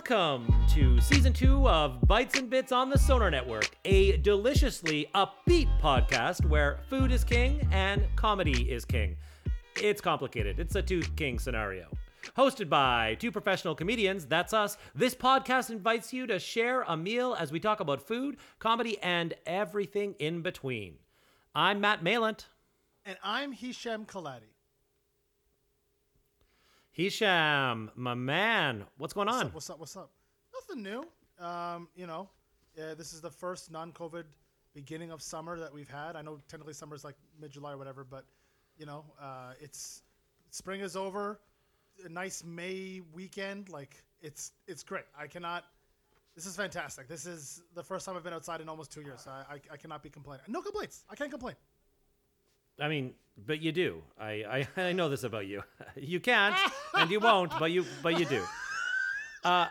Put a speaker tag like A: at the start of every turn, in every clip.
A: Welcome to season two of Bites and Bits on the Sonar Network, a deliciously upbeat podcast where food is king and comedy is king. It's complicated, it's a two king scenario. Hosted by two professional comedians, that's us, this podcast invites you to share a meal as we talk about food, comedy, and everything in between. I'm Matt Malant.
B: And I'm Hisham Kaladi.
A: Hisham, my man, what's going
B: What's
A: on?
B: up? What's up? What's up? Nothing new. Um, you know, uh, this is the first non-COVID beginning of summer that we've had. I know technically summer is like mid-July or whatever, but you know, uh, it's spring is over. A nice May weekend, like it's it's great. I cannot. This is fantastic. This is the first time I've been outside in almost two years. So I, I, I cannot be complaining. No complaints. I can't complain.
A: I mean, but you do. I, I, I know this about you. You can't and you won't, but you but you do. Uh,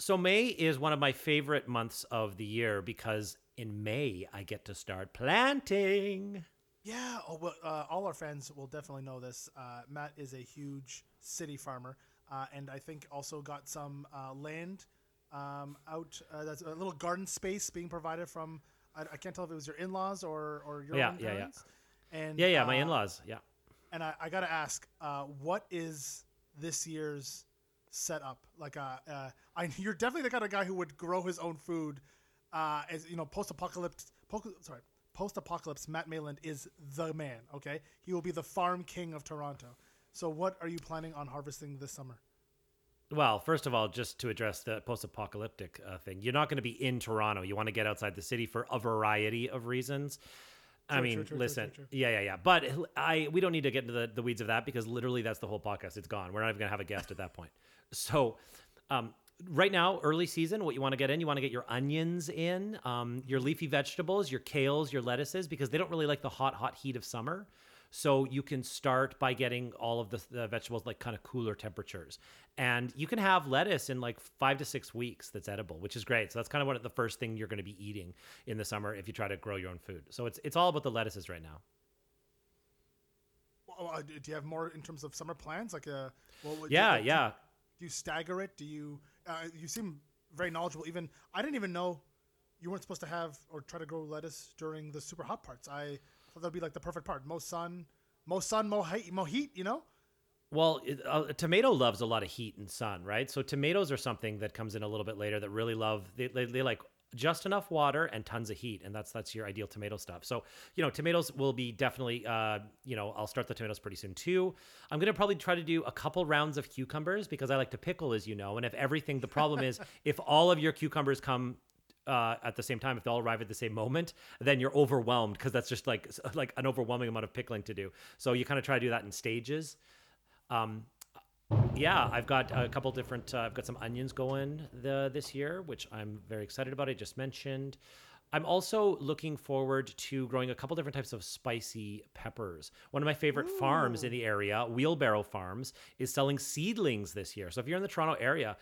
A: so May is one of my favorite months of the year because in May I get to start planting.
B: Yeah, oh, well, uh, all our fans will definitely know this. Uh, Matt is a huge city farmer, uh, and I think also got some uh, land um, out. Uh, that's a little garden space being provided from. I, I can't tell if it was your in-laws or or your
A: Yeah,
B: own
A: yeah, yeah.
B: parents. And
A: Yeah, yeah, my
B: uh,
A: in-laws. Yeah.
B: And I, I gotta ask, uh, what is this year's setup? Like, uh, uh, I you're definitely the kind of guy who would grow his own food. Uh, as you know, post-apocalypse. Po- sorry, post-apocalypse. Matt Mayland is the man. Okay, he will be the farm king of Toronto. So, what are you planning on harvesting this summer?
A: Well, first of all, just to address the post-apocalyptic uh, thing, you're not going to be in Toronto. You want to get outside the city for a variety of reasons. I
B: True,
A: mean,
B: true, true,
A: listen, yeah, yeah, yeah. But I, we don't need to get into the, the weeds of that because literally that's the whole podcast. It's gone. We're not even going to have a guest at that point. So, um, right now, early season, what you want to get in, you want to get your onions in, um, your leafy vegetables, your kales, your lettuces, because they don't really like the hot, hot heat of summer. So you can start by getting all of the, the vegetables like kind of cooler temperatures, and you can have lettuce in like five to six weeks that's edible, which is great. So that's kind of what the first thing you're going to be eating in the summer if you try to grow your own food. So it's it's all about the lettuces right now.
B: Well, uh, do you have more in terms of summer plans? Like, uh, well,
A: Yeah,
B: do-
A: yeah.
B: Do you stagger it? Do you? Uh, you seem very knowledgeable. Even I didn't even know you weren't supposed to have or try to grow lettuce during the super hot parts. I that'd be like the perfect part. Most sun, most sun, more heat, more heat. You know.
A: Well, it, uh, tomato loves a lot of heat and sun, right? So tomatoes are something that comes in a little bit later that really love they, they, they like just enough water and tons of heat, and that's that's your ideal tomato stuff. So you know, tomatoes will be definitely uh, you know I'll start the tomatoes pretty soon too. I'm gonna probably try to do a couple rounds of cucumbers because I like to pickle, as you know. And if everything, the problem is if all of your cucumbers come uh, at the same time, if they all arrive at the same moment, then you're overwhelmed because that's just like like an overwhelming amount of pickling to do. So you kind of try to do that in stages. Um, yeah, I've got a couple different. Uh, I've got some onions going the this year, which I'm very excited about. I just mentioned. I'm also looking forward to growing a couple different types of spicy peppers. One of my favorite farms in the area, Wheelbarrow Farms, is selling seedlings this year. So if you're in the Toronto area,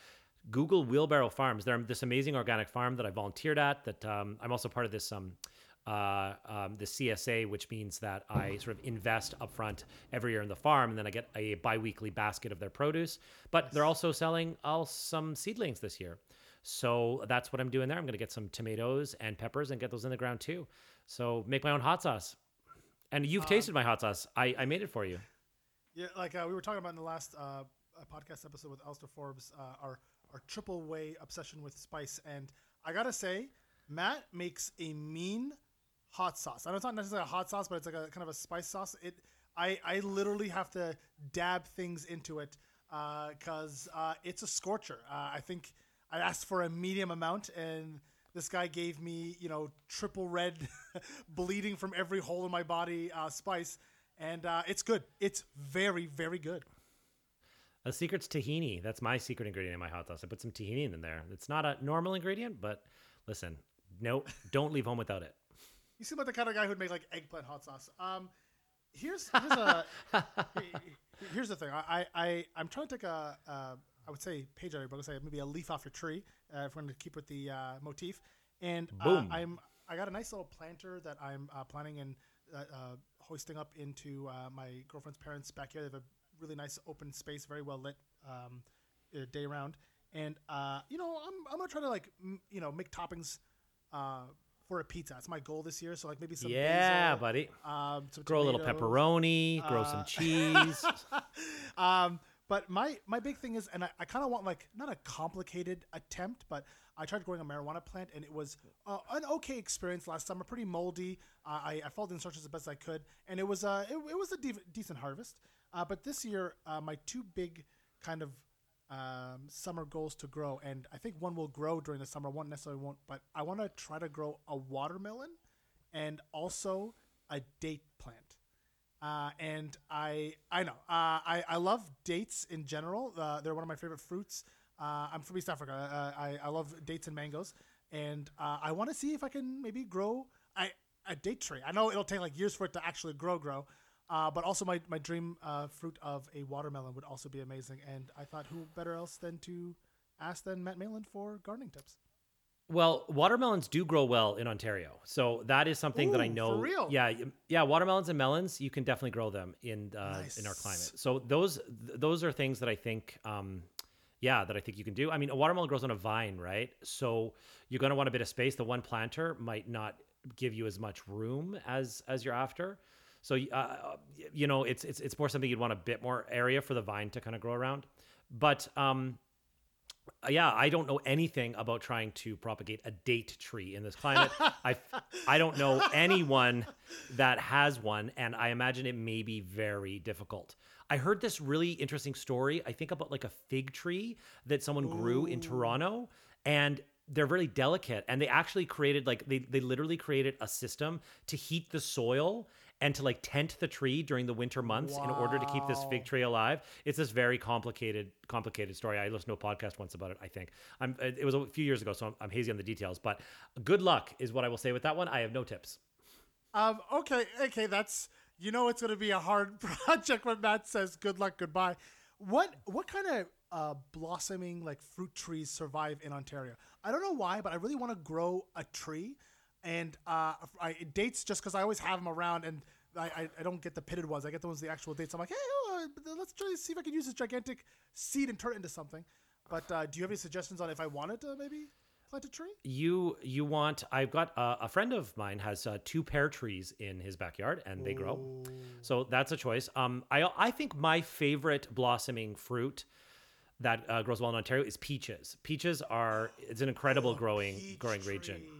A: Google Wheelbarrow Farms. They're this amazing organic farm that I volunteered at. That um, I'm also part of this um, uh, um, the CSA, which means that I sort of invest upfront every year in the farm, and then I get a biweekly basket of their produce. But they're also selling all some seedlings this year, so that's what I'm doing there. I'm going to get some tomatoes and peppers and get those in the ground too. So make my own hot sauce. And you've tasted my hot sauce. I, I made it for you.
B: Yeah, like uh, we were talking about in the last uh, uh, podcast episode with Alistair Forbes, uh, our our triple way obsession with spice, and I gotta say, Matt makes a mean hot sauce. I know it's not necessarily a hot sauce, but it's like a kind of a spice sauce. It, I, I literally have to dab things into it because uh, it's a scorcher. Uh, I think I asked for a medium amount, and this guy gave me, you know, triple red, bleeding from every hole in my body uh, spice, and uh, it's good. It's very, very good.
A: A secret's tahini. That's my secret ingredient in my hot sauce. I put some tahini in there. It's not a normal ingredient, but listen, no, don't leave home without it.
B: You seem like the kind of guy who'd make like eggplant hot sauce. Um, here's here's a here's the thing. I I I'm trying to take a, a I would say page out of your book, say maybe a leaf off your tree. Uh, if we're going to keep with the uh, motif, and uh, I'm I got a nice little planter that I'm uh, planning and uh, uh, hoisting up into uh, my girlfriend's parents' backyard. They have a really nice open space, very well lit um, uh, day round. And uh, you know, I'm I'm gonna try to like m- you know make toppings uh, for a pizza. That's my goal this year. So like maybe some
A: yeah,
B: basil,
A: buddy.
B: um,
A: Grow a little pepperoni. Grow
B: uh,
A: some cheese.
B: Um, but my my big thing is, and I, I kind of want like not a complicated attempt, but I tried growing a marijuana plant, and it was uh, an okay experience last summer. Pretty moldy. Uh, I, I followed the instructions as best I could, and it was uh, it, it was a de- decent harvest. Uh, but this year, uh, my two big kind of um, summer goals to grow, and I think one will grow during the summer, one necessarily won't. But I want to try to grow a watermelon, and also a date plant. Uh, and I I know uh, I I love dates in general. Uh, they're one of my favorite fruits. Uh, I'm from East Africa. I I love dates and mangoes, and I want to see if I can maybe grow a, a date tree. I know it'll take like years for it to actually grow grow, uh, but also my my dream uh, fruit of a watermelon would also be amazing. And I thought who better else than to ask than Matt Mayland for gardening tips.
A: Well, watermelons do grow well in Ontario, so that is something that I
B: Ooh, for
A: know.
B: real?
A: Yeah, yeah, watermelons and melons, you can definitely grow them in uh, in our climate. So those th- those are things that I think, um, yeah, that I think you can do. I mean, a watermelon grows on a vine, right? So you're going to want a bit of space. The one planter might not give you as much room as as you're after. So uh, you know, it's it's it's more something you'd want a bit more area for the vine to kind of grow around. But um, uh, yeah, I don't know anything about trying to propagate a date tree in this climate. I I don't know anyone that has one, and I imagine it may be very difficult. I heard this really interesting story. I think about like a fig tree that someone grew in Toronto, and they're really delicate. And they actually created like they they literally created a system to heat the soil and to like tent the tree during the winter months in order to keep this fig tree alive. It's this very complicated, complicated story. I listened to a podcast once about it. I think I'm. It was a few years ago, so I'm, I'm hazy on the details. But good luck is what I will say with that one. I have no tips.
B: Um, okay, okay, that's you know it's gonna be a hard project when Matt says good luck, goodbye. What what kind of uh, blossoming like fruit trees survive in Ontario? I don't know why, but I really want to grow a tree, and uh, I, dates just because I always have them around, and I, I, I don't get the pitted ones. I get the ones with the actual dates. I'm like, hey, oh, uh, let's try to see if I can use this gigantic seed and turn it into something. But uh, do you have any suggestions on if I wanted to maybe plant a tree?
A: You you want? I've got uh, a friend of mine has uh, two pear trees in his backyard, and they grow. So that's a choice. Um, I I think my favorite blossoming fruit that uh, grows well in Ontario is peaches. Peaches are it's an incredible growing
B: Peach
A: growing region.
B: tree.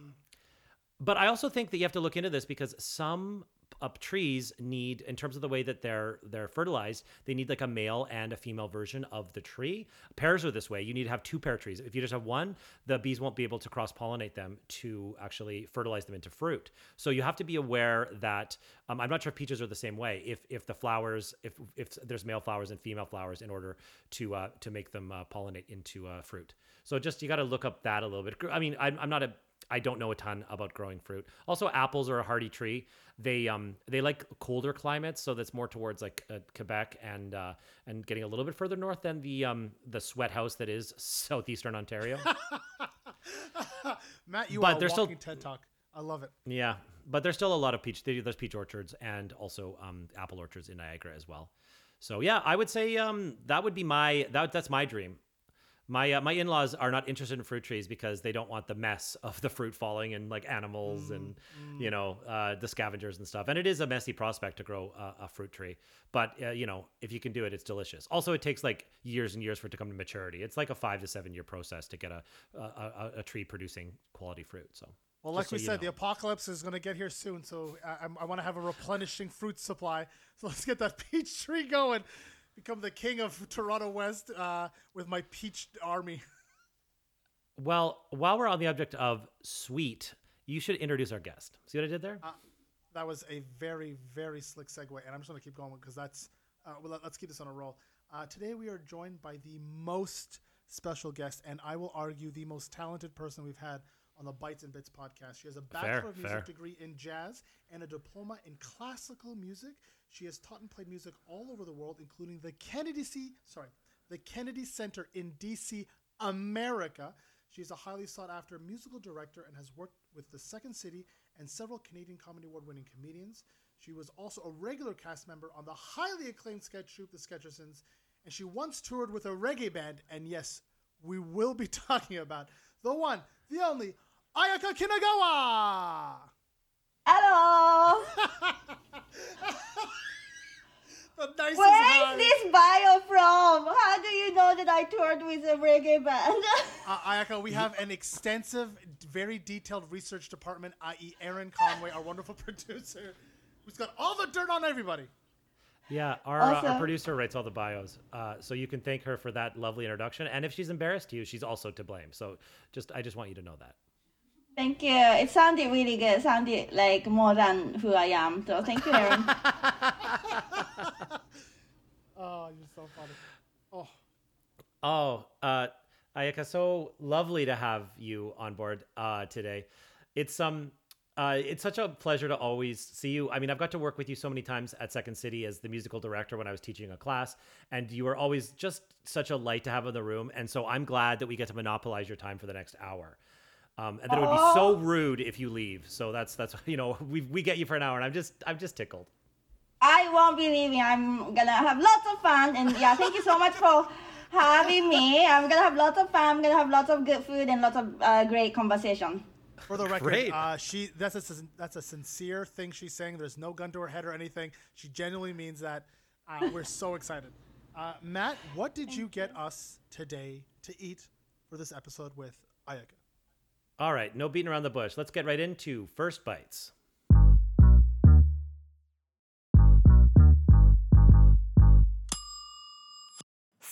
A: But I also think that you have to look into this because some uh, trees need, in terms of the way that they're they're fertilized, they need like a male and a female version of the tree. Pears are this way. You need to have two pear trees. If you just have one, the bees won't be able to cross pollinate them to actually fertilize them into fruit. So you have to be aware that um, I'm not sure if peaches are the same way. If if the flowers, if if there's male flowers and female flowers in order to uh, to make them uh, pollinate into uh, fruit. So just you got to look up that a little bit. I mean, I'm, I'm not a I don't know a ton about growing fruit. Also, apples are a hardy tree. They um they like colder climates, so that's more towards like uh, Quebec and uh, and getting a little bit further north than the um the sweat house that is southeastern Ontario.
B: Matt, you
A: But
B: are
A: there's still-
B: walking TED Talk. I love it.
A: yeah, but there's still a lot of peach. There's peach orchards and also um apple orchards in Niagara as well. So yeah, I would say um that would be my that that's my dream. My uh, my in-laws are not interested in fruit trees because they don't want the mess of the fruit falling and like animals and you know uh, the scavengers and stuff. And it is a messy prospect to grow a, a fruit tree, but uh, you know if you can do it, it's delicious. Also, it takes like years and years for it to come to maturity. It's like a five to seven year process to get a a, a, a tree producing quality fruit. So
B: Well,
A: just
B: like we
A: so
B: said, the apocalypse is going to get here soon, so I, I want to have a replenishing fruit supply. So let's get that peach tree going. Become the king of Toronto West uh, with my peach army.
A: Well, while we're on the object of sweet, you should introduce our guest. See what I did there?
B: Uh, that was a very, very slick segue, and I'm just going to keep going because that's. Uh, well, let's keep this on a roll. Uh, today we are joined by the most special guest, and I will argue the most talented person we've had on the Bites and Bits podcast. She has a Bachelor
A: Fair,
B: of Music
A: fair.
B: degree in jazz and a diploma in classical music. She has taught and played music all over the world, including the Kennedy C. Sorry, the Kennedy Center in D.C., America. She is a highly sought after musical director and has worked with the Second City and several Canadian Comedy Award winning comedians. She was also a regular cast member on the highly acclaimed sketch troupe, The Sketchersons, and she once toured with a reggae band. And yes, we will be talking about the one, the only, Ayaka Kinagawa!
C: Hello. Where is this bio from? How do you know that I toured with a reggae band?
B: Uh, Ayaka, we have an extensive, very detailed research department, i.e., Aaron Conway, our wonderful producer, who's got all the dirt on everybody.
A: Yeah, our, uh, our producer writes all the bios, uh, so you can thank her for that lovely introduction. And if she's embarrassed to you, she's also to blame. So just, I just want you to know that.
C: thank you. It sounded really good. It sounded like more than who I am. So thank you, Aaron.
B: Oh, you're so funny. Oh,
A: Oh, uh, Ayaka, so lovely to have you on board uh, today. It's um, uh, it's such a pleasure to always see you. I mean, I've got to work with you so many times at Second City as the musical director when I was teaching a class, and you were always just such a light to have in the room. And so I'm glad that we get to monopolize your time for the next hour. Um, and that it would be so rude if you leave. So that's that's you know we we get you for an hour, and I'm just I'm just tickled.
C: I won't be leaving. I'm gonna have lots of fun. And yeah, thank you so much for having me. I'm gonna have lots of fun. I'm gonna have lots of good food and lots of uh, great conversation.
B: For the record, uh, she that's a that's a sincere thing she's saying. There's no gun to her head or anything. She genuinely means that. Uh, we're so excited. Uh, Matt, what did you get us today to eat for this episode with Ayaka?
A: All right, no beating around the bush. Let's get right into first bites.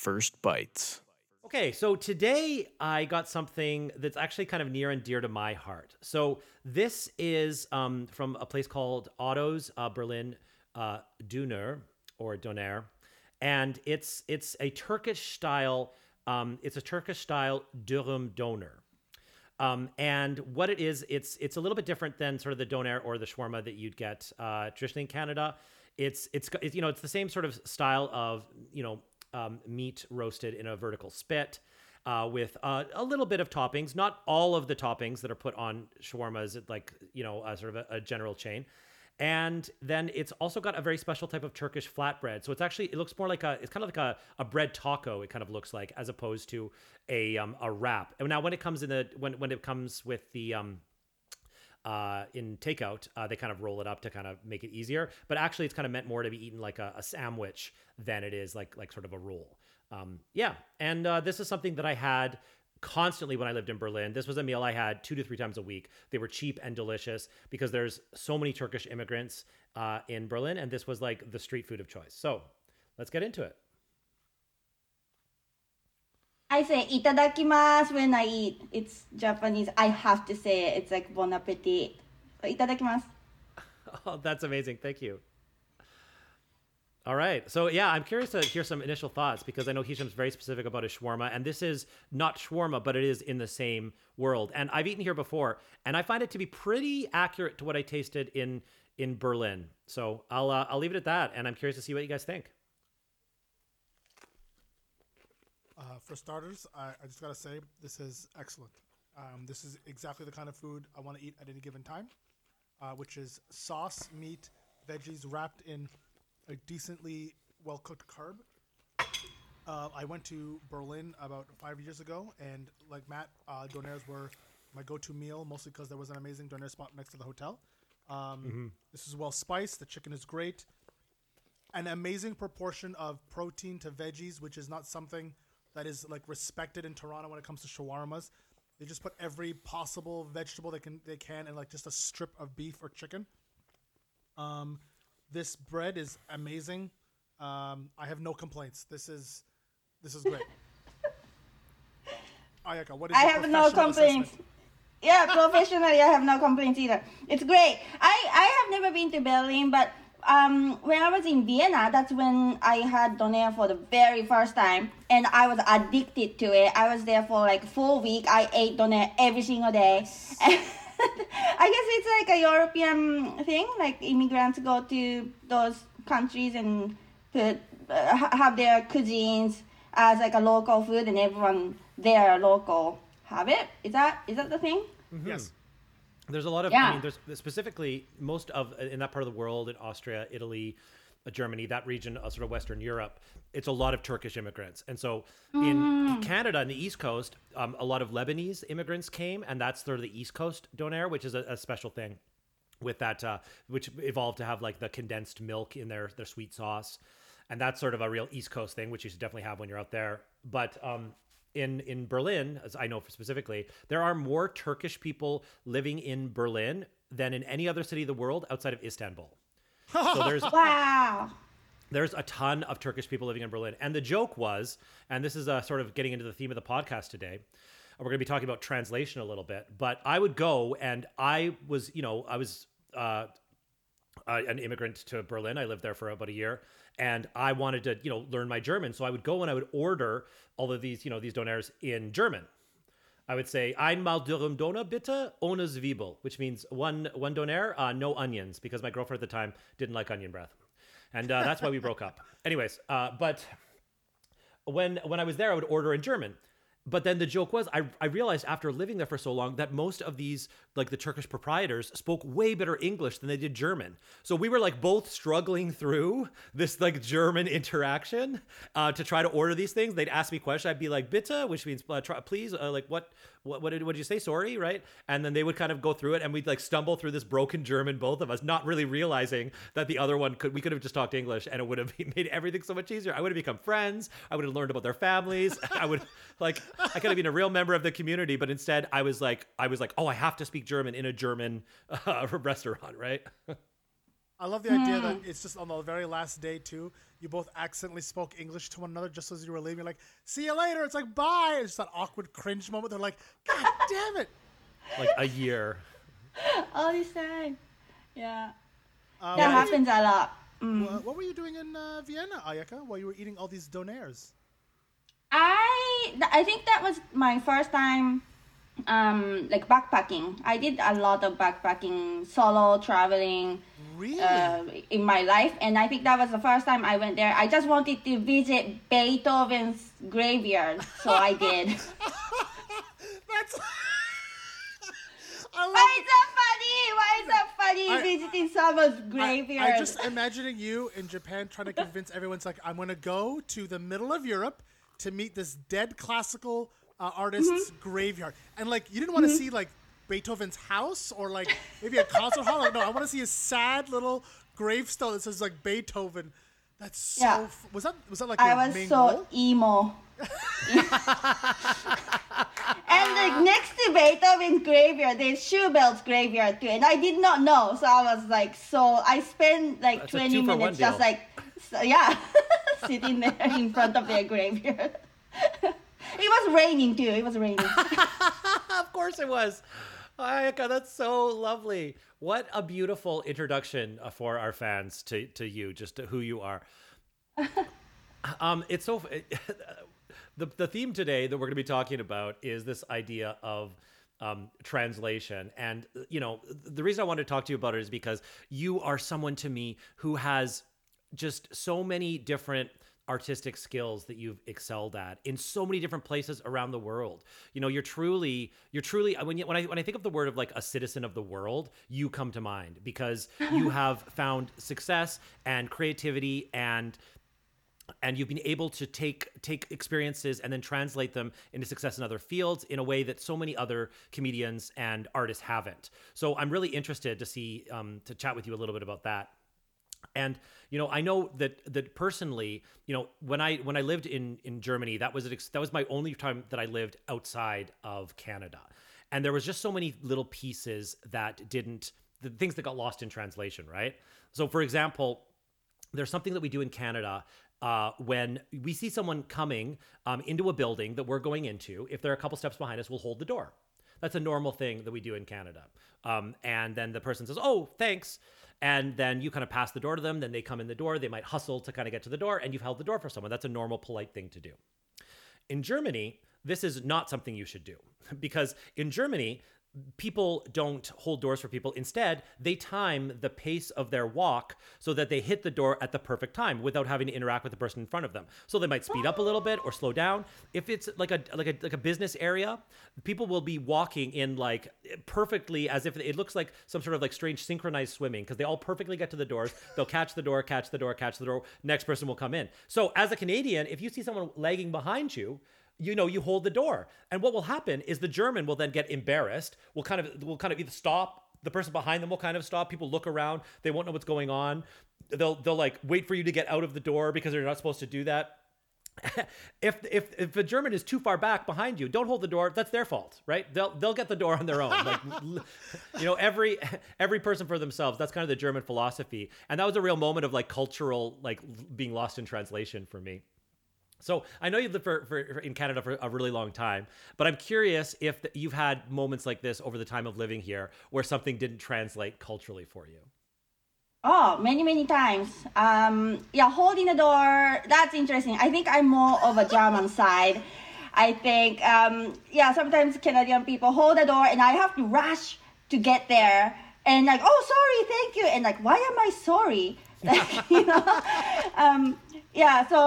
D: First Bites.
A: Okay, so today I got something that's actually kind of near and dear to my heart. So this is um, from a place called Otto's uh, Berlin uh, Döner or Doner, and it's it's a Turkish style. Um, it's a Turkish style dürüm doner. Um, and what it is, it's it's a little bit different than sort of the doner or the shawarma that you'd get uh, traditionally in Canada. It's it's it's you know it's the same sort of style of you know um, meat roasted in a vertical spit uh, with uh, a little bit of toppings, not all of the toppings that are put on shawarmas, like you know a sort of a, a general chain. And then it's also got a very special type of Turkish flatbread. So it's actually it looks more like a it's kind of like a, a bread taco. It kind of looks like as opposed to a um, a wrap. And now when it comes in the when when it comes with the um, uh, in takeout, uh, they kind of roll it up to kind of make it easier. But actually, it's kind of meant more to be eaten like a, a sandwich than it is like like sort of a roll. Um, yeah, and uh, this is something that I had constantly when I lived in Berlin. This was a meal I had two to three times a week. They were cheap and delicious because there's so many Turkish immigrants uh, in Berlin, and this was like the street food of choice. So let's get into it.
C: I say itadakimasu when I eat. It's Japanese. I have to say it. It's like bon appetit. So itadakimasu.
A: Oh, that's amazing. Thank you. All right. So yeah, I'm curious to hear some initial thoughts because I know Hisham's very specific about his shawarma, and this is not shawarma, but it is in the same world. And I've eaten here before, and I find it to be pretty accurate to what I tasted in in Berlin. So I'll uh, I'll leave it at that, and I'm curious to see what you guys think.
B: Uh, for starters, I, I just gotta say this is excellent. Um, this is exactly the kind of food I want to eat at any given time, uh, which is sauce, meat, veggies wrapped in a decently well cooked carb. Uh, I went to Berlin about five years ago, and like Matt, uh, doners were my go-to meal, mostly because there was an amazing doner spot next to the hotel. Um, This is well spiced. The chicken is great. An amazing proportion of protein to veggies, which is not something that is like respected in Toronto when it comes to shawarmas. They just put every possible vegetable they can they can and like just a strip of beef or chicken. Um, this bread is amazing. Um, I have no complaints. This is this is great. Ayaka, what is
C: I have no complaints.
B: assessment?
C: Yeah, professionally, I have no complaints either. It's great. I, I have never been to Berlin, but um, when I was in Vienna, that's when I had donair for the very first time, and I was addicted to it. I was there for like four week. I ate donair every single day. I guess it's like a European thing. Like immigrants go to those countries and put uh, have their cuisines as like a local food, and everyone there local have it. Is that is that the thing?
B: Yes.
A: There's a lot of, I mean, there's specifically most of in that part of the world, in Austria, Italy, uh, Germany, that region, of sort of Western Europe, it's a lot of Turkish immigrants. And so in Canada, in the East Coast, um, a lot of Lebanese immigrants came, and that's sort of the East Coast donair, which is a, a special thing with that, uh, which evolved to have like the condensed milk in their their sweet sauce, and that's sort of a real East Coast thing, which you should definitely have when you're out there. But um, in in Berlin, as I know specifically, there are more Turkish people living in Berlin than in any other city of the world outside of Istanbul. So there's
C: Wow.
A: there's a ton of Turkish people living in Berlin. And the joke was, and this is uh, sort of getting into the theme of the podcast today. We're going to be talking about translation a little bit, but I would go and I was, you know, I was uh, uh, an immigrant to Berlin. I lived there for about a year, and I wanted to, you know, learn my German. So I would go and I would order all of these, you know, these donairs in German. I would say einmal dürüm Doner bitte ohne Zwiebel, which means one one donair, uh, no onions, because my girlfriend at the time didn't like onion breath, and uh, that's why we broke up. Anyways, uh, but when when I was there, I would order in German. But then the joke was, I, I realized after living there for so long that most of these, like the Turkish proprietors, spoke way better English than they did German. So we were like both struggling through this like German interaction uh, to try to order these things. They'd ask me questions. I'd be like, bitte, which means uh, try, please, uh, like what, what, what did, what did you say? Sorry, right? And then they would kind of go through it and we'd like stumble through this broken German, both of us, not really realizing that the other one could, we could have just talked English and it would have made everything so much easier. I would have become friends. I would have learned about their families. I would like, I could have been a real member of the community, but instead I was like, I was like, oh, I have to speak German in a German uh, restaurant, right?
B: I love the idea that it's just on the very last day too. You both accidentally spoke English to one another just as you were leaving. You're like, "See you later." It's like, "Bye." It's just that awkward cringe moment. They're like, "God damn it!"
A: like a year.
C: All this time. Yeah.
B: Uh,
C: that
B: what,
C: happens a lot. Mm.
B: uh, what were you doing in uh, Vienna, Ayaka, while you were eating all these donairs?
C: I th- I think that was my first time um like backpacking. I did a lot of backpacking, solo traveling
B: Really?
C: uh, in my life and I think that was the first time I went there. I just wanted to visit Beethoven's graveyard, so I did.
B: That's. I love.
C: Why is that funny? Why is that funny
B: I-
C: visiting someone's
B: I,
C: graveyard?
B: I just imagining you in Japan trying to convince everyone. It's like I'm going to go to the middle of Europe to meet this dead classical uh, artist's
C: Mm-hmm.
B: graveyard, and like you didn't want to see like Beethoven's house or like maybe a concert hall. Like, no, I want to see a sad little gravestone that says like Beethoven. That's so.
C: Yeah.
B: f- Was that was that like
C: I was
B: main
C: so
B: goal?
C: emo. and like next to Beethoven's graveyard, there's Schubert's graveyard too, and I did not know. So I was like, so I spent like
A: That's
C: 20 minutes just
A: deal.
C: like, so, yeah, sitting there in front of their graveyard. it was raining too. It was raining.
A: of course it was. Ayaka, that's so lovely. What a beautiful introduction uh, for our fans to, to you, just to who you are. um, it's so. the, the theme today that we're going to be talking about is this idea of um, translation. And, you know, the reason I wanted to talk to you about it is because you are someone to me who has just so many different artistic skills that you've excelled at in so many different places around the world. You know, you're truly, you're truly when you, when I when I think of the word of like a citizen of the world, you come to mind because you have found success and creativity and and you've been able to take take experiences and then translate them into success in other fields in a way that so many other comedians and artists haven't. So I'm really interested to see um, to chat with you a little bit about that. And you know, I know that that personally, you know, when I when I lived in in Germany, that was that was my only time that I lived outside of Canada, and there was just so many little pieces that didn't the things that got lost in translation, right? So, for example, there's something that we do in Canada uh, when we see someone coming um, into a building that we're going into, if they're a couple steps behind us, we'll hold the door. That's a normal thing that we do in Canada. Um, and then the person says, "Oh, thanks," and then you kind of pass the door to them. Then they come in the door. They might hustle to kind of get to the door, and you've held the door for someone. That's a normal, polite thing to do. In Germany, this is not something you should do because in Germany, people don't hold doors for people. Instead, they time the pace of their walk so that they hit the door at the perfect time without having to interact with the person in front of them. So they might speed up a little bit or slow down. If it's like a like a like a business area, people will be walking in like perfectly as if it looks like some sort of like strange synchronized swimming because they all perfectly get to the doors. They'll catch the door, catch the door, catch the door. Next person will come in. So as a Canadian, if you see someone lagging behind you, you know you hold the door and what will happen is the german will then get embarrassed will kind of will kind of either stop the person behind them will kind of stop people look around they won't know what's going on they'll they'll like wait for you to get out of the door because they're not supposed to do that if if if a German is too far back behind you, don't hold the door. That's their fault, right? They'll they'll get the door on their own. Like you know, every every person for themselves. That's kind of the German philosophy, and that was a real moment of like cultural like being lost in translation for me. So I know you've lived for, for, in Canada for a really long time, but I'm curious if the, you've had moments like this over the time of living here where something didn't translate culturally for you.
C: Oh, many, many times. Um, yeah, holding the door, that's interesting. I think I'm more of a German side. I think, um, yeah, sometimes Canadian people hold the door and I have to rush to get there and like, oh, sorry, thank you. And like, why am I sorry? you know? Um, yeah, so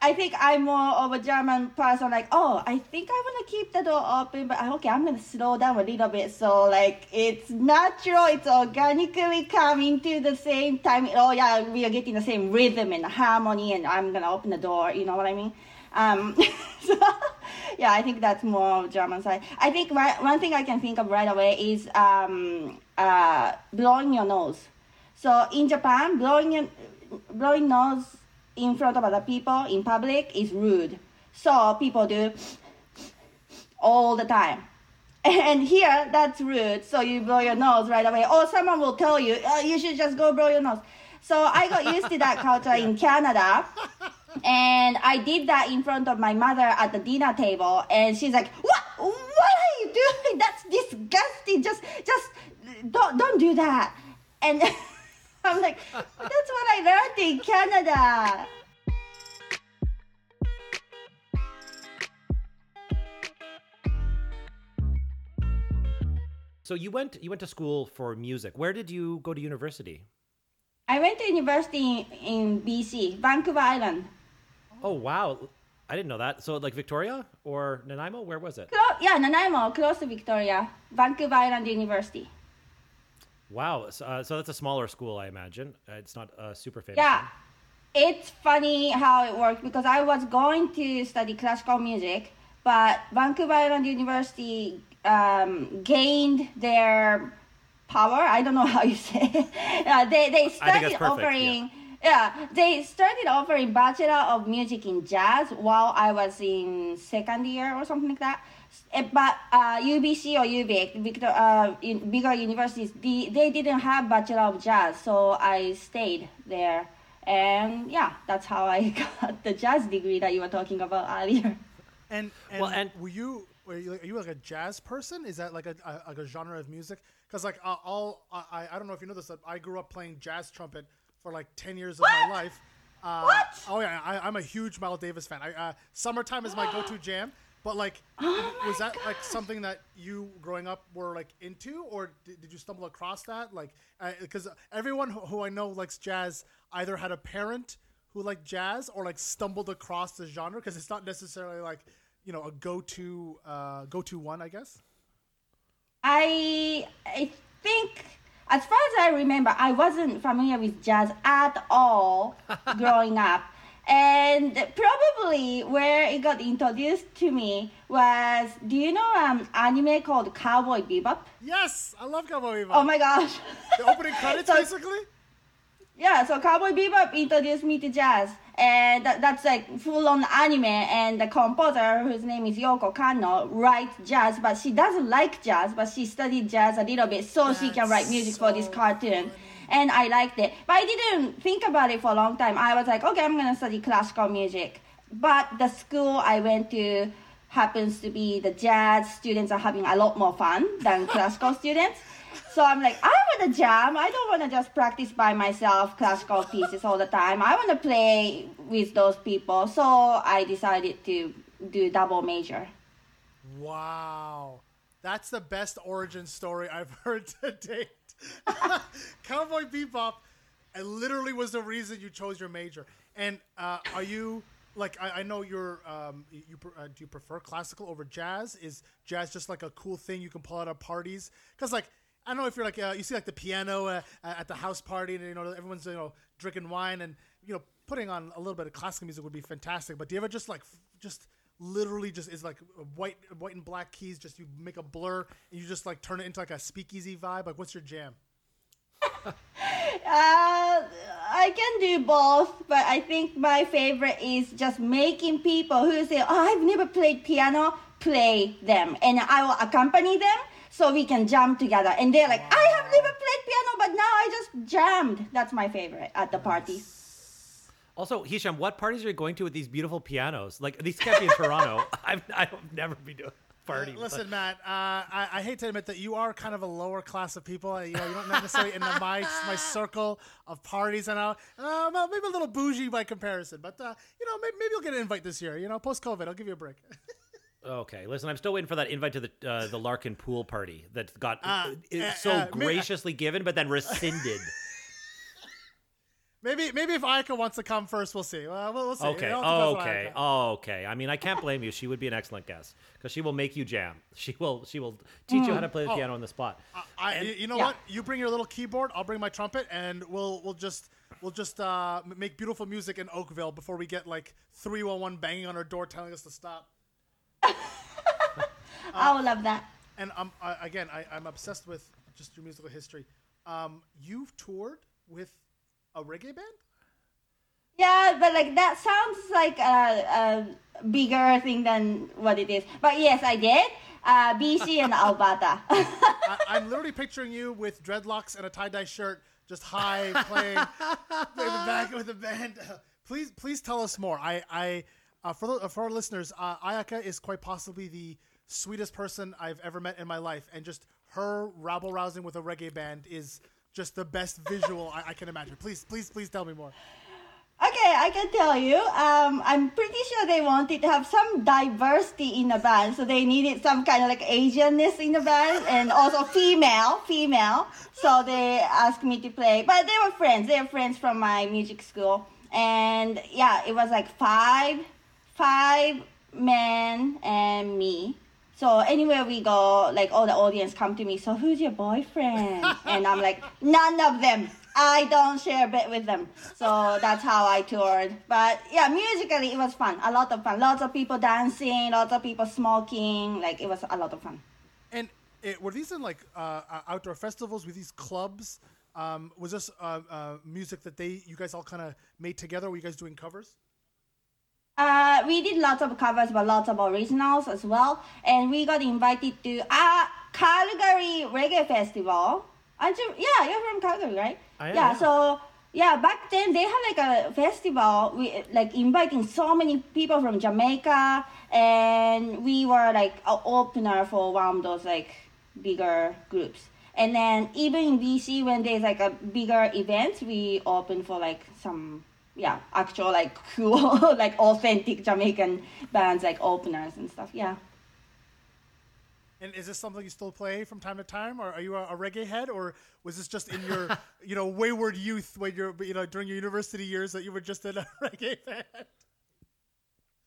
C: I think I'm more of a German person. Like, oh, I think I want to keep the door open, but okay, I'm gonna slow down a little bit. So like, it's natural. It's organically coming to the same time. Oh yeah, we are getting the same rhythm and harmony, and I'm gonna open the door. You know what I mean? Um, so yeah, I think that's more German side. I think one thing I can think of right away is um, uh, blowing your nose. So in Japan, blowing your blowing nose in front of other people in public is rude. So people do all the time. And here, that's rude. So you blow your nose right away. Or someone will tell you, oh, you should just go blow your nose. So I got used to that culture in Canada. And I did that in front of my mother at the dinner table. And she's like, what? What are you doing? That's disgusting. Just, just don't, don't do that. And I'm like, that's what I learned in Canada.
A: So you went you went to school for music. Where did you go to university?
C: I went to university in in BC, Vancouver Island.
A: Oh wow. I didn't know that. So like Victoria or Nanaimo? Where was it?
C: Close, yeah, Nanaimo, close to Victoria, Vancouver Island University.
A: Wow. So, uh, so that's a smaller school, I imagine. Uh, it's not uh, super famous.
C: Yeah. It's funny how it worked because I was going to study classical music, but Vancouver Island University um, gained their power. I don't know how you say. It. Uh, they they started offering. Yeah. yeah, they started offering Bachelor of Music in Jazz while I was in second year or something like that. Eh, but uh, UBC or UVic, Victor, uh, in bigger universities, the, they didn't have Bachelor of Jazz, so I stayed there. And yeah, that's how I got the jazz degree that you were talking about earlier.
B: And, and,
A: Well, and-
B: were you were you, are you like a jazz person? Is that like a, a like a genre of music? Because like uh, all I I don't know if you know this, but I grew up playing jazz trumpet for like ten years of my life. Uh,
C: What?
B: Oh yeah, I, I'm a huge Miles Davis fan. I, uh, summertime is my go-to jam. But like,
C: Oh
B: was that like something that you growing up were like into, or did, did you stumble across that? Like, because everyone who, who I know likes jazz either had a parent who liked jazz or like stumbled across the genre because it's not necessarily like you know a go-to uh, go-to one, I guess.
C: I I think as far as I remember, I wasn't familiar with jazz at all growing up. And probably where it got introduced to me was do you know um anime called Cowboy Bebop?
B: Yes, I love Cowboy Bebop.
C: Oh my gosh.
B: the opening credits,
C: So-
B: basically.
C: Yeah, so Cowboy Bebop introduced me to jazz, and that, that's like full on anime. And the composer, whose name is Yoko Kanno, writes jazz, but she doesn't like jazz, but she studied jazz a little bit so she can write music for this
B: so
C: cartoon. And I liked it. But I didn't think about it for a long time. I was like, okay, I'm gonna study classical music. But the school I went to happens to be the jazz students are having a lot more fun than classical students. So I'm like, I want to jam. I don't want to just practice by myself classical pieces all the time. I want to play with those people. So I decided to do double major.
B: Wow. That's the best origin story I've heard to date. Cowboy Bebop it literally was the reason you chose your major. And uh, are you like I, I know you're um, you uh, do you prefer classical over jazz? Is jazz just like a cool thing you can pull out at parties? Because like I don't know if you're like uh, you see like the piano uh, at the house party and you know everyone's you know drinking wine and you know putting on a little bit of classical music would be fantastic. But do you ever just like f- just literally just is like white white and black keys just you make a blur and you just like turn it into like a speakeasy vibe like what's your jam
C: uh, I can do both, but I think my favorite is just making people who say, "Oh, I've never played piano," play them, and I will accompany them so we can jam together. And they're like, "I have never played piano, but now I just jammed." That's my favorite at the parties.
A: Also, Hisham, what parties are you going to with these beautiful pianos? Like these can't be in Toronto. I've I've never been to a party.
B: Uh, listen, Matt, uh, I, I, hate to admit that you are kind of a lower class of people. You know, you're not necessarily in the, my my circle of parties, and uh, well, maybe a little bougie by comparison. But uh, you know, maybe, maybe you'll get an invite this year. You know, post COVID, I'll give you a break.
A: Okay, listen, I'm still waiting for that invite to the uh, the Larkin pool party that got
B: Uh, uh,
A: so
B: uh,
A: graciously given, but then rescinded.
B: Maybe maybe if Ayaka wants to come first, we'll see. Well, we'll, we'll see.
A: okay,
B: It all depends on
A: okay,
B: Ayaka.
A: okay. I mean, I can't blame you. She would be an excellent guest because she will make you jam. She will she will teach you how to play the
B: Oh.
A: piano on the spot.
B: I, you- you know
C: yeah.
B: what? You bring your little keyboard. I'll bring my trumpet, and we'll we'll just we'll just uh, make beautiful music in Oakville before we get like three one one banging on our door telling us to stop.
C: I would love that.
B: And um, I, again, I, I'm obsessed with just your musical history. Um, you've toured with a reggae band.
C: Yeah, but like that sounds like a, a bigger thing than what it is. But yes, I did. Uh, BC and Alberta.
B: I, I'm literally picturing you with dreadlocks and a tie dye shirt, just high playing in the back with the band. please, please tell us more. I, I, uh, for the, for our listeners, uh, Ayaka is quite possibly the sweetest person I've ever met in my life, and just her rabble rousing with a reggae band is just the best visual I, I can imagine. Please, please, please tell me more.
C: Okay, I can tell you. Um, I'm pretty sure they wanted to have some diversity in the band, so they needed some kind of like Asianness in the band, and also female, female. So they asked me to play, but they were friends. They were friends from my music school, and yeah, it was like five, five men and me. So anywhere we go, like all the audience come to me. So who's your boyfriend? and I'm like, none of them. I don't share a bit with them. So that's how I toured. But yeah, musically it was fun. A lot of fun. Lots of people dancing. Lots of people smoking. Like it was a lot of fun.
B: And it, were these in like uh, uh, outdoor festivals? Were these clubs? Um, was this uh, uh, music that they you guys all kind of made together? Were you guys doing covers?
C: Uh, we did lots of covers, but lots of originals as well. And we got invited to uh, Calgary Reggae Festival. Aren't you? Yeah, you're from Calgary, right?
A: I am,
C: yeah. So yeah, back then they had like a festival, we like inviting so many people from Jamaica, and we were like an opener for one of those like bigger groups. And then even in BC, when there's like a bigger event, we open for like some yeah actual like cool like authentic Jamaican bands like openers and stuff. Yeah.
B: And is this something you still play from time to time, or are you a, a reggae head, or was this just in your, you know, wayward youth when you're, you know, during your university years that you were just in a reggae band?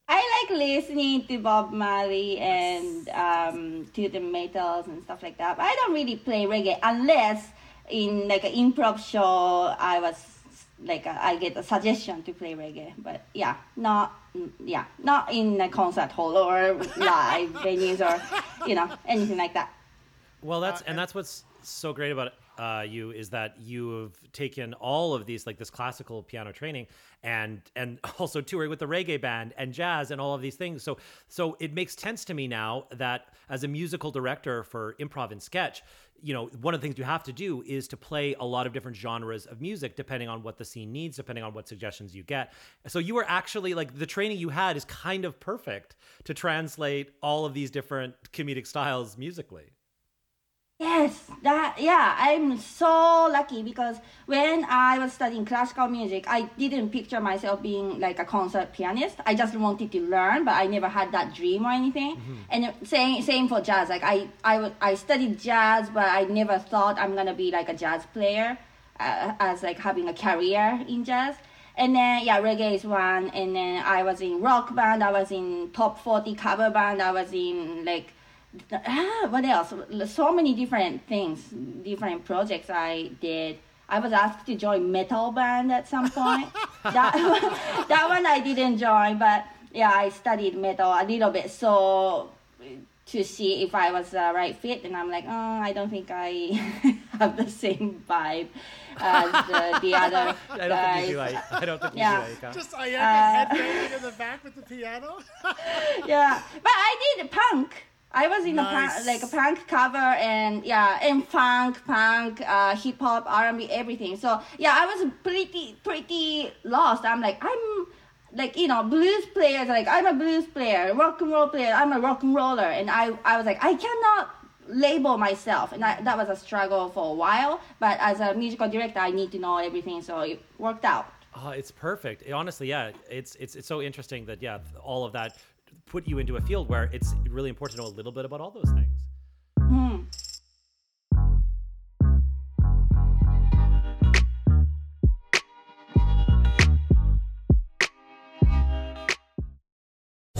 C: I like listening to Bob Marley and um, Toots the Maytals and stuff like that. But I don't really play reggae unless in like an improv show I was like uh, I get a suggestion to play reggae. But yeah, not mm, yeah, not in a concert hall or live venues or you know anything like that.
A: Well, that's uh, and that's what's so great about uh, you is that you have taken all of these like this classical piano training and and also touring with the reggae band and jazz and all of these things. So so it makes sense to me now that as a musical director for improv and sketch, you know, one of the things you have to do is to play a lot of different genres of music depending on what the scene needs, depending on what suggestions you get. So you were actually like the training you had is kind of perfect to translate all of these different comedic styles musically.
C: Yes, that yeah, I'm so lucky because when I was studying classical music, I didn't picture myself being like a concert pianist. I just wanted to learn, but I never had that dream or anything. And same same for jazz. Like I I I studied jazz, but I never thought I'm gonna be like a jazz player, uh, as like having a career in jazz. And then yeah, reggae is one. And then I was in rock band. I was in top forty cover band. I was in like ah, what else? So many different things, different projects I did. I was asked to join metal band at some point. that that one I didn't join, but yeah, I studied metal a little bit so to see if I was the right fit, and I'm like, oh, I don't think I have the same vibe as the, the other
A: I don't
C: guys.
A: think you do. I, I don't think
C: Yeah.
A: you do. Aika.
B: Just Ayaka
C: Uh,
B: headbanging in the back with the piano.
C: yeah, but I did punk. I was in a punk, like a punk cover and yeah, and funk, punk, uh, hip hop, R and B, everything. So yeah, I was pretty pretty lost. I'm like I'm like you know blues players like I'm a blues player, rock and roll player. I'm a rock and roller, and I I was like I cannot label myself and I, that was a struggle for a while but as a musical director i need to know everything so it worked out
A: Oh, it's perfect. It- honestly, yeah, it's it's it's so interesting that yeah, all of that put you into a field where it's really important to know a little bit about all those things.
C: Hmm.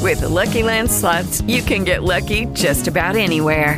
E: With the Lucky Land slots, you can get lucky just about anywhere.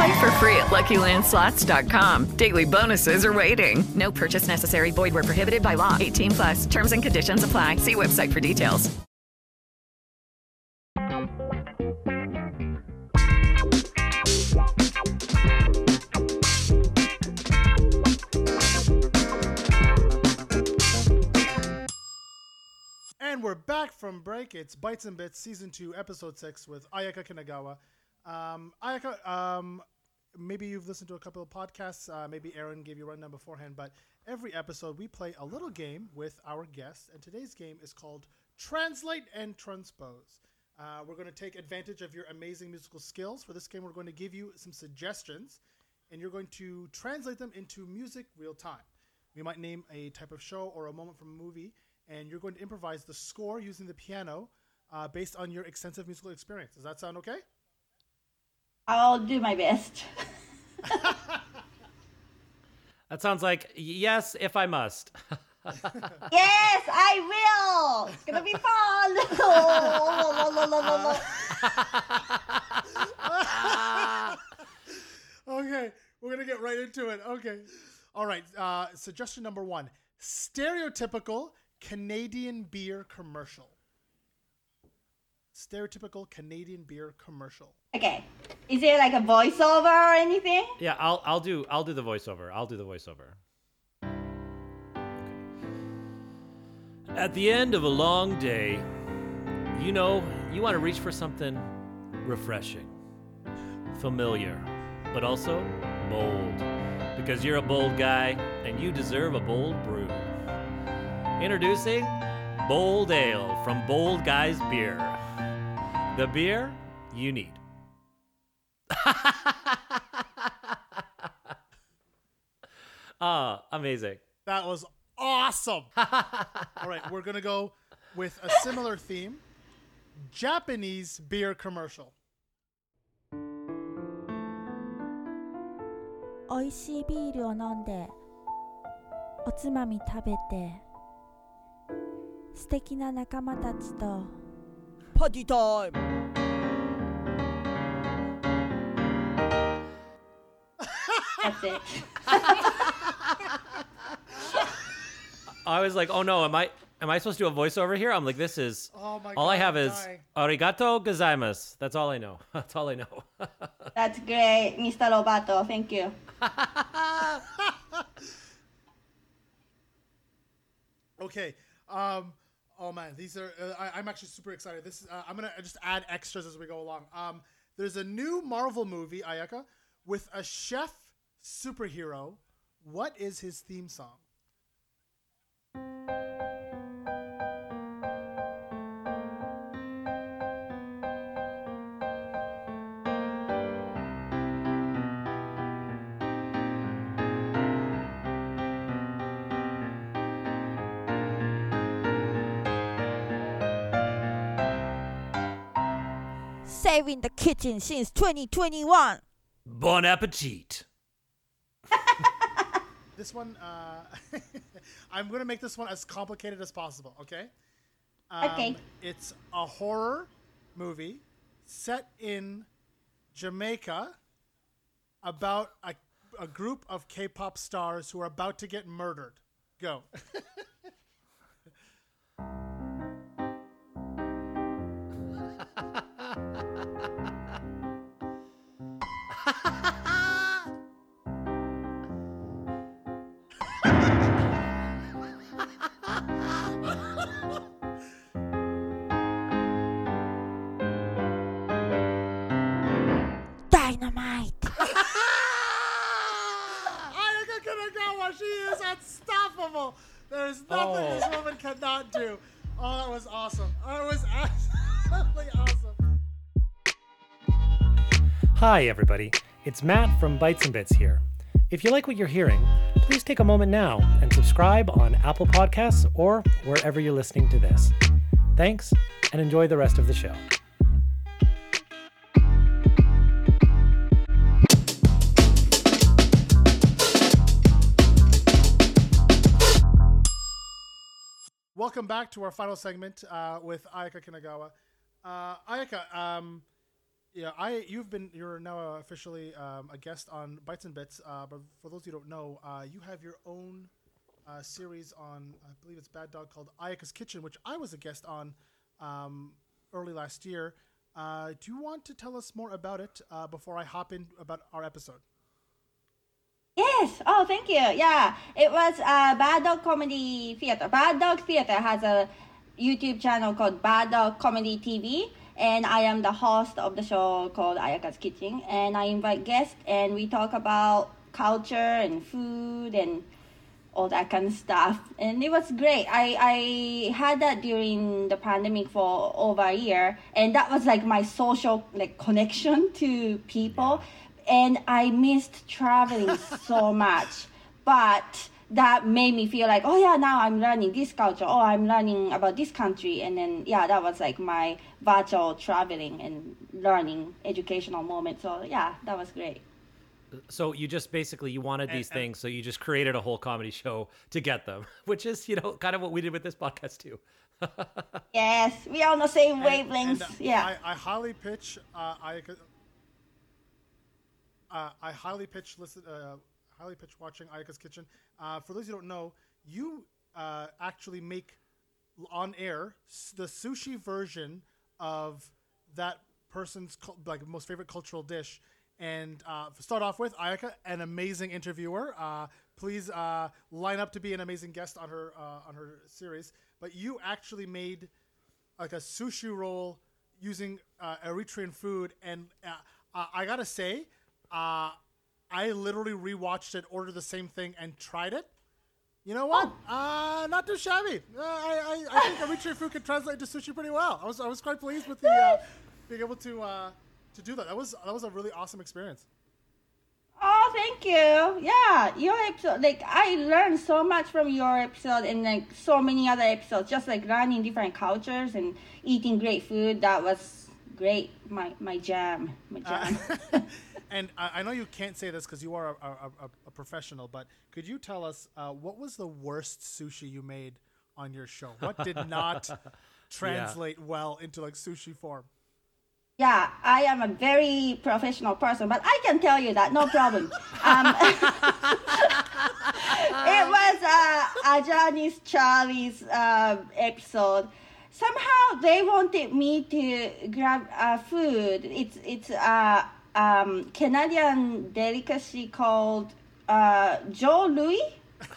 E: Play for free at LuckyLandSlots.com. Daily bonuses are waiting. No purchase necessary. Void where prohibited by law. 18 plus. Terms and conditions apply. See website for details.
B: And we're back from break. It's Bites and Bits, season two, episode six, with Ayaka Kanagawa. Um, Ayaka, um, maybe you've listened to a couple of podcasts. Uh, maybe Aaron gave you a rundown beforehand, but every episode we play a little game with our guests, and today's game is called Translate and Transpose. Uh, we're going to take advantage of your amazing musical skills. For this game, we're going to give you some suggestions, and you're going to translate them into music real time. We might name a type of show or a moment from a movie, and you're going to improvise the score using the piano uh, based on your extensive musical experience. Does that sound okay?
C: I'll do my best
A: That sounds like yes, if I must.
C: Yes, I will. It's gonna be fun.
B: Okay, we're gonna get right into it. Okay, all right. Uh, suggestion number one: stereotypical Canadian beer commercial. Stereotypical Canadian beer commercial.
C: okay. Is it like a voiceover or anything?
A: yeah, I'll I'll do I'll do the voiceover. I'll do the voiceover. At the end of a long day, you know, you want to reach for something refreshing, familiar, but also bold. Because you're a bold guy and you deserve a bold brew. Introducing Bold Ale from Bold Guys Beer. The beer you need. Ah, oh, amazing.
B: That was awesome. All right, we're going to go with a similar theme Japanese beer commercial.
F: 美味しいビールを飲んでおつまみ食べて素敵な仲間たちとパーティータイム
C: That's it.
A: I was like, oh no, am I am I supposed to do a voiceover here? I'm like, this is
B: Oh my
A: all I
B: God,
A: have
B: I'm
A: is
B: dying.
A: arigato gozaimasu. That's all I know. That's all I know.
C: That's great, Mr. Roboto. Thank you.
B: Okay. Um. Oh man, these are. Uh, I, I'm actually super excited. This is. Uh, I'm gonna just add extras as we go along. Um. There's a new Marvel movie, Ayaka, with a chef superhero. What is his theme song?
F: Saving the kitchen since 2021
A: bon appetit.
B: This one. Uh, I'm gonna make this one as complicated as possible. Okay. Um,
C: Okay.
B: It's a horror movie set in Jamaica about a, a group of K-pop stars who are about to get murdered. Go. There's nothing
A: Oh.
B: this woman cannot do. Oh, that was awesome. Oh, that was absolutely awesome.
A: Hi, everybody. It's Matt from Bites and Bits here. If you like what you're hearing, please take a moment now and subscribe on Apple Podcasts or wherever you're listening to this. Thanks, and enjoy the rest of the show.
B: Welcome back to our final segment uh, with Ayaka Kanagawa. Uh, Ayaka, um, yeah, I you've been you're now officially um, a guest on Bites and Bits. Uh, but for those who don't know, uh, you have your own uh, series on I believe it's Bad Dog called Ayaka's Kitchen, which I was a guest on um, early last year. Uh, do you want to tell us more about it before I hop in about our episode?
C: Yes. Oh, thank you. Yeah, it was uh, Bad Dog Comedy Theater. Bad Dog Theater has a YouTube channel called Bad Dog Comedy TV, and I am the host of the show called Ayaka's Kitchen. And I invite guests, and we talk about culture and food and all that kind of stuff. And it was great. I, I had that during the pandemic for over a year, and that was like my social like connection to people. And I missed traveling so much, but that made me feel like, oh yeah, now I'm learning this culture. Oh, I'm learning about this country, and then yeah, that was like my virtual traveling and learning educational moment. So yeah, that was great.
A: So you just basically you wanted these things, so you just created a whole comedy show to get them, which is you know kind of what we did with this podcast too.
C: Yes, we are on the same
B: And-
C: wavelengths.
B: and, uh,
C: yeah.
B: I, I highly pitch. Uh, I uh, I highly pitch listen. Uh, highly pitch watching Ayaka's Kitchen. Uh, for those who don't know, you uh, actually make on air the sushi version of that person's like most favorite cultural dish. And uh, start off with, Ayaka, an amazing interviewer. Uh, please line up to be an amazing guest on her on her series. But you actually made like a sushi roll using Eritrean food, and I gotta say, uh, I literally rewatched it, ordered the same thing, and tried it. You know what? Uh, not too shabby. Uh, I, I, I think Eritrean food can translate to sushi pretty well. I was I was quite pleased with the uh, being able to uh, to do that. That was that was a really awesome experience.
C: Oh, Oh, thank you. Yeah, your episode, like I learned so much from your episode and like so many other episodes. Just like learning different cultures and eating great food. That was great. My my jam. My jam.
B: Uh, and I, I know you can't say this because you are a, a, a, a professional, but could you tell us uh, what was the worst sushi you made on your show? What did not translate well into like sushi form?
C: Yeah, I am a very professional person, but I can tell you that no problem. Um, it was uh, a Japanese Charlie's uh, episode. Somehow they wanted me to grab uh, food. It's it's a um, Canadian delicacy called uh, Joe Louis.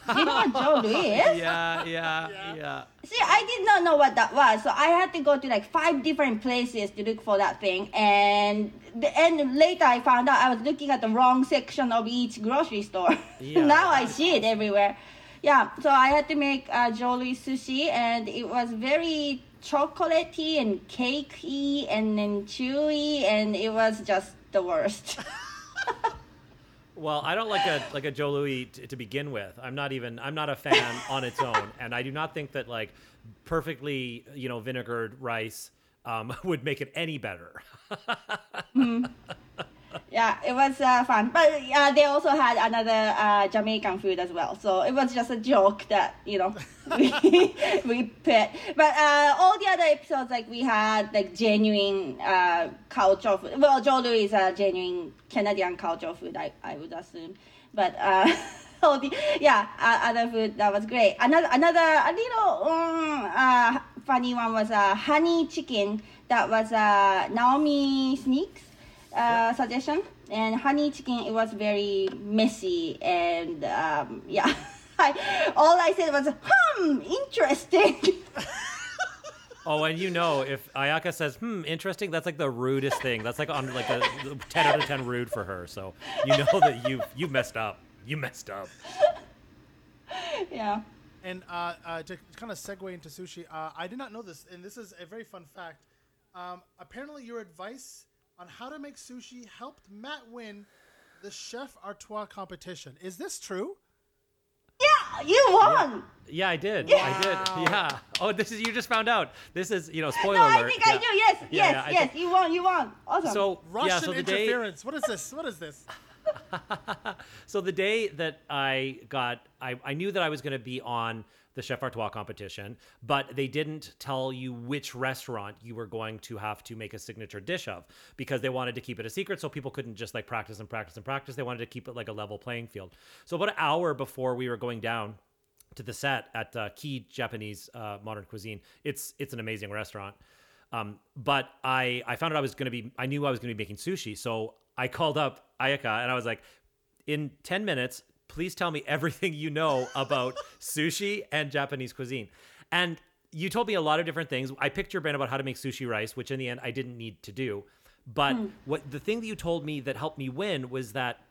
C: Do you know what Joe Louis is?
A: yeah, yeah, yeah.
C: See, I did not know what that was, so I had to go to like five different places to look for that thing. And the, and later I found out I was looking at the wrong section of each grocery store.
A: Yeah.
C: now I see it everywhere. Yeah, so I had to make uh, Louis sushi, and it was very chocolatey and cakey and then chewy, and it was just the worst.
A: Well, I don't like a like a Joe Louis t- to begin with. I'm not even I'm not a fan on its own, and I do not think that like perfectly you know vinegared rice um, would make it any better.
C: Yeah, it was uh, fun. But uh, they also had another uh, Jamaican food as well. So it was just a joke that, you know, we, we put. But uh, all the other episodes, like we had like genuine uh, culture food. Well, Joe Louis is a genuine Canadian culture food, I, I would assume. But uh, all the, yeah, other food, that was great. Another, another a little um, funny one was uh, honey chicken. That was uh, Naomi Snieckus uh, suggestion. And honey chicken, it was very messy and um, yeah. I, all I said was, hmm, interesting.
A: oh, and you know, if Ayaka says, "Hmm, interesting," that's like the rudest thing. That's like on like a ten out of ten rude for her. So you know that you you messed up. You messed up.
C: yeah.
B: And uh, uh, to kind of segue into sushi, uh, I did not know this, and this is a very fun fact. Um, apparently, your advice on how to make sushi helped Matt win the Chef Artois competition. Is this true?
C: Yeah, you won.
A: Yeah, I did.
C: Yeah.
A: I did. Yeah. Oh, this is you just found out. This is you know spoiler
C: No,
A: alert.
C: I think I do. Yes,
A: Yeah,
C: yes,
A: yeah,
C: yes.
A: think-
C: You won. You won. Awesome.
A: So
B: Russian
A: yeah, so the day
B: interference. What is this? What is this?
A: so the day that I got, I, I knew that I was going to be on the Chef Artois competition, but they didn't tell you which restaurant you were going to have to make a signature dish of because they wanted to keep it a secret so people couldn't just like practice and practice and practice. They wanted to keep it like a level playing field. So about an hour before we were going down to the set at uh, Key Japanese uh, Modern Cuisine, it's it's an amazing restaurant. Um, but I I found out I was going to be I knew I was to be making sushi, so I called up Ayaka and I was like, in ten minutes, please tell me everything you know about sushi and Japanese cuisine. And you told me a lot of different things. I picked your brain about how to make sushi rice, which in the end I didn't need to do. But what the thing that you told me that helped me win was that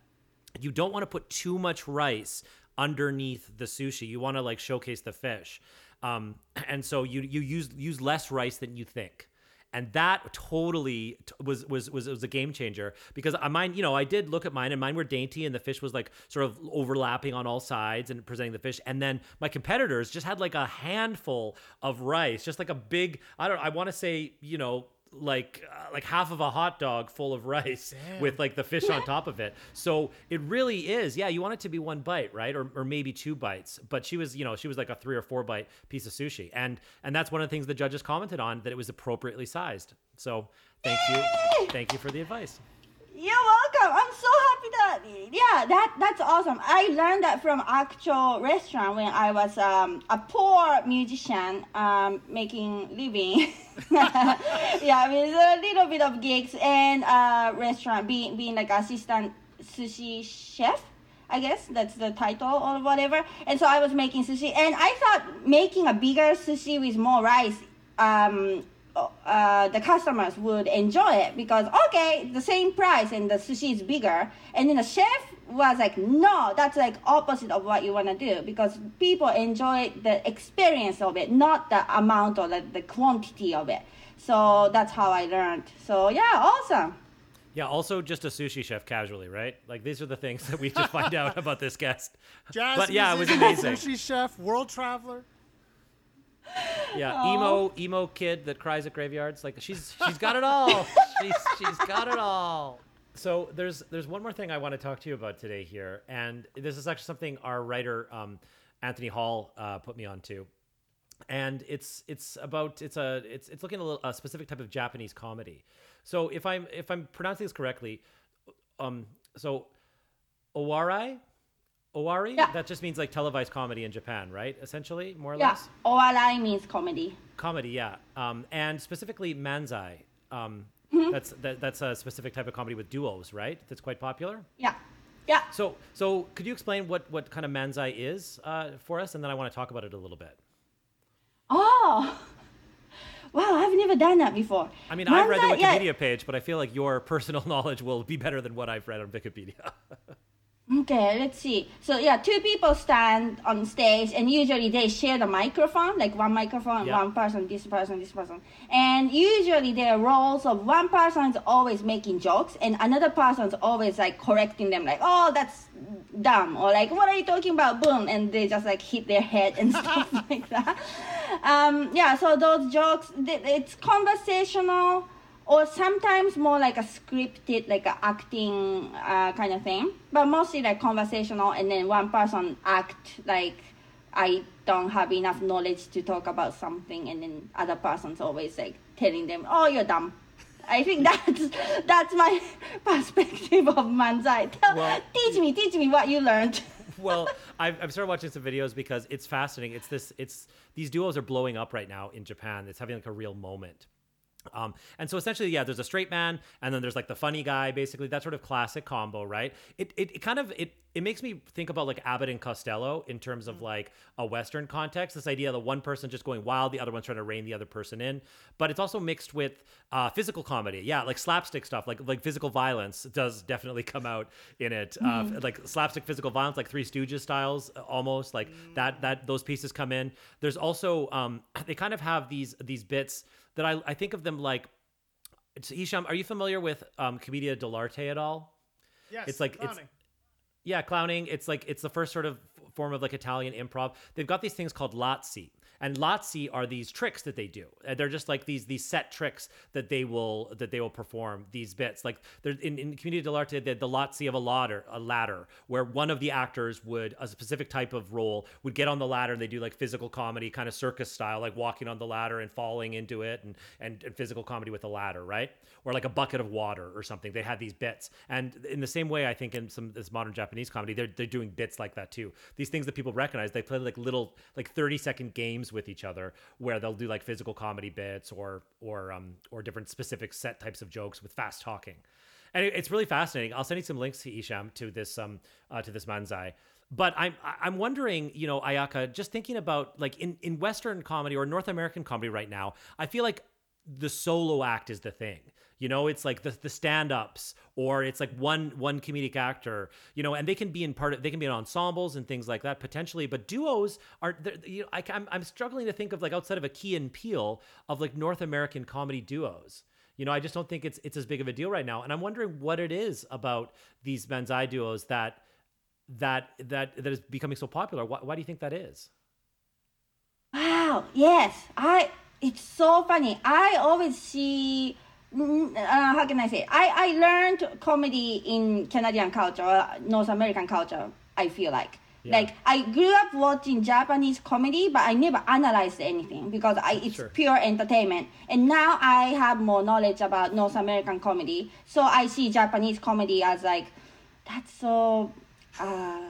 A: you don't want to put too much rice underneath the sushi. You want to like showcase the fish. Um, and so you you use use less rice than you think. And that totally t- was was was was a game changer because I mine, you know, I did look at mine and mine were dainty and the fish was like sort of overlapping on all sides and presenting the fish. And then my competitors just had like a handful of rice, just like a big I don't I want to say, you know, like uh, like half of a hot dog full of rice with like the fish on top of it. So it really is. Yeah, you want it to be one bite, right? Or, or maybe two bites. But she was, you know, she was like a three or four bite piece of sushi. And and that's one of the things the judges commented on that it was appropriately sized. So thank you. Thank you for the advice.
C: You're welcome. I'm so happy that yeah, that that's awesome. I learned that from actual restaurant when I was um, a poor musician um, making living. yeah, with a little bit of gigs and restaurant being being like assistant sushi chef. I guess that's the title or whatever. And so I was making sushi, and I thought making a bigger sushi with more rice um, uh, the customers would enjoy it because okay, the same price and the sushi is bigger, and then the chef was like, no, that's like opposite of what you want to do because people enjoy the experience of it, not the amount or the, the quantity of it. So that's how I learned. So yeah, awesome.
A: Yeah, also just a sushi chef casually, right? Like these are the things that we just find out about this guest.
B: Jazz
A: but yeah, it was amazing.
B: Sushi chef, world traveler.
A: Yeah,
C: Aw.
A: emo emo kid that cries at graveyards. Like she's she's got it all. she's she's got it all. So there's there's one more thing I want to talk to you about today here, and this is actually something our writer um, Anthony Hall uh, put me on to, and it's it's about it's a it's it's looking at a, little, a specific type of Japanese comedy. So if I'm if I'm pronouncing this correctly, um, so Owarai, Owari,
C: Yeah.
A: that just means like televised comedy in Japan, right? Essentially, more or
C: Yeah,
A: less.
C: owarai means comedy.
A: Comedy, yeah, um, and specifically manzai. Um,
C: Mm-hmm.
A: That's that, that's a specific type of comedy with duos, right? That's quite popular.
C: Yeah, yeah.
A: So, so could you explain what what kind of manzai is uh, for us, and then I want to talk about it a little bit.
C: Oh, wow! I've never done that before.
A: I mean, I've read the
C: Manzai- yeah.
A: Wikipedia page, but I feel like your personal knowledge will be better than what I've read on Wikipedia.
C: Okay, let's see. So yeah, two people stand on stage, and usually they share the microphone, like one microphone,
A: Yeah.
C: one person, this person, this person, and usually their roles of one person is always making jokes, and another person is always like correcting them, like, "Oh, that's dumb," or like, "What are you talking about?" Boom, and they just like hit their head and stuff like that. Um, yeah, so those jokes, it's conversational or sometimes more like a scripted, like a acting uh, kind of thing, but mostly like conversational, and then one person act like I don't have enough knowledge to talk about something, and then other person's always like telling them, "Oh, you're dumb." I think that's that's my perspective of manzai. Tell,
A: Well-
C: teach me, teach me what you learned.
A: well, I've, I've started watching some videos because it's fascinating. It's this, it's these duos are blowing up right now in Japan. It's having like a real moment. Um, and so essentially, yeah, there's a straight man, and then there's like the funny guy, basically that sort of classic combo, right? It, it, it kind of it it makes me think about like Abbott and Costello in terms of like a Western context. This idea that one person just going wild, the other one's trying to rein the other person in, but it's also mixed with uh, physical comedy, yeah, like slapstick stuff, like like physical violence does definitely come out in it, uh, like slapstick physical violence, like Three Stooges styles, uh, almost like that that those pieces come in. There's also um, they kind of have these these bits that I, I think of them like it's Hisham, are you familiar with um Commedia dell'arte at all?
B: Yes.
A: It's like- it's- Yeah, clowning. It's like it's the first sort of form of like Italian improv. They've got these things called lazzi. And lazzi are these tricks that they do. And they're just like these these set tricks that they will that they will perform these bits. Like in, in Commedia dell'arte, the, the lazzi of a ladder, a ladder, where one of the actors would a specific type of role would get on the ladder and they do like physical comedy, kind of circus style, like walking on the ladder and falling into it, and and, and physical comedy with a ladder, right? Or like a bucket of water or something. They had these bits, and in the same way, I think in some this modern Japanese comedy, they're they're doing bits like that too. These things that people recognize. They play like little like thirty second games with each other, where they'll do like physical comedy bits or or um or different specific set types of jokes with fast talking. And it's really fascinating. I'll send you some links to Hisham to this um uh, to this manzai. But I'm I'm wondering, you know, Ayaka, just thinking about like in in Western comedy or North American comedy right now, I feel like the solo act is the thing. You know, it's like the the stand-ups or it's like one one comedic actor, you know, and they can be in part of they can be in ensembles and things like that potentially, but duos are you know, I, I'm I'm struggling to think of like outside of a Key and Peele of like North American comedy duos. You know, I just don't think it's it's as big of a deal right now, and I'm wondering what it is about these Manzai duos that that that that is becoming so popular. Why, why do you think that is?
C: Wow. Yes. I. It's so funny. I always see. Mm, Uh, how can I say? I I learned comedy in Canadian culture, or North American culture. I feel like.
A: Yeah.
C: Like I grew up watching Japanese comedy, but I never analyzed anything because I, it's
A: Sure.
C: pure entertainment. And now I have more knowledge about North American comedy, so I see Japanese comedy as like that's so uh,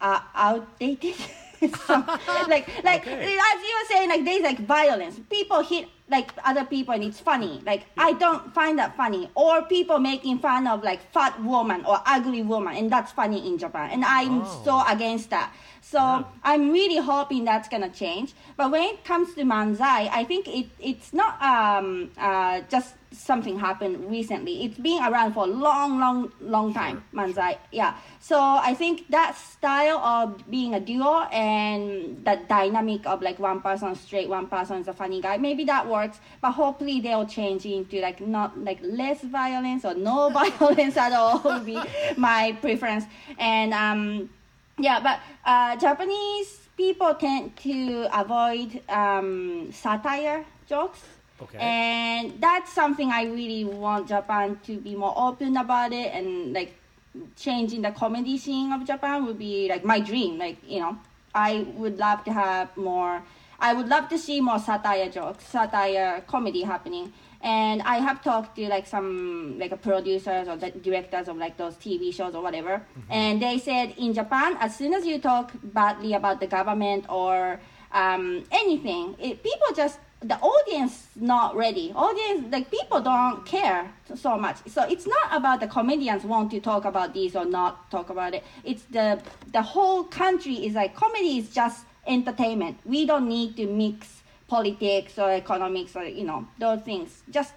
C: uh outdated. So, like like
A: Okay.
C: as you were saying, like there's like violence. People hit like other people and it's funny. Like I don't find that funny. Or people making fun of like fat woman or ugly woman and that's funny in Japan. And I'm
A: Oh.
C: so against that. So
A: Yeah.
C: I'm really hoping that's gonna change. But when it comes to manzai, I think it it's not um uh just something happened recently. It's been around for a long, long, long time, manzai. Yeah. So I think that style of being a duo and that dynamic of like one person straight, one person is a funny guy, maybe that works. But hopefully they'll change into like not like less violence or no violence at all would be my preference. And um, yeah, but uh, Japanese people tend to avoid um, satire jokes.
A: Okay.
C: And that's something I really want Japan to be more open about it and like changing the comedy scene of Japan would be like my dream. Like, you know, I would love to have more I would love to see more satire jokes, satire comedy happening. And I have talked to like some like producers or the directors of like those TV shows or whatever, and they said in Japan, as soon as you talk badly about the government or um, anything, it, people just the audience not ready. Audience like people don't care so much. So it's not about the comedians want to talk about this or not talk about it. It's the the whole country is like comedy is just entertainment. We don't need to mix politics or economics or you know those things. Just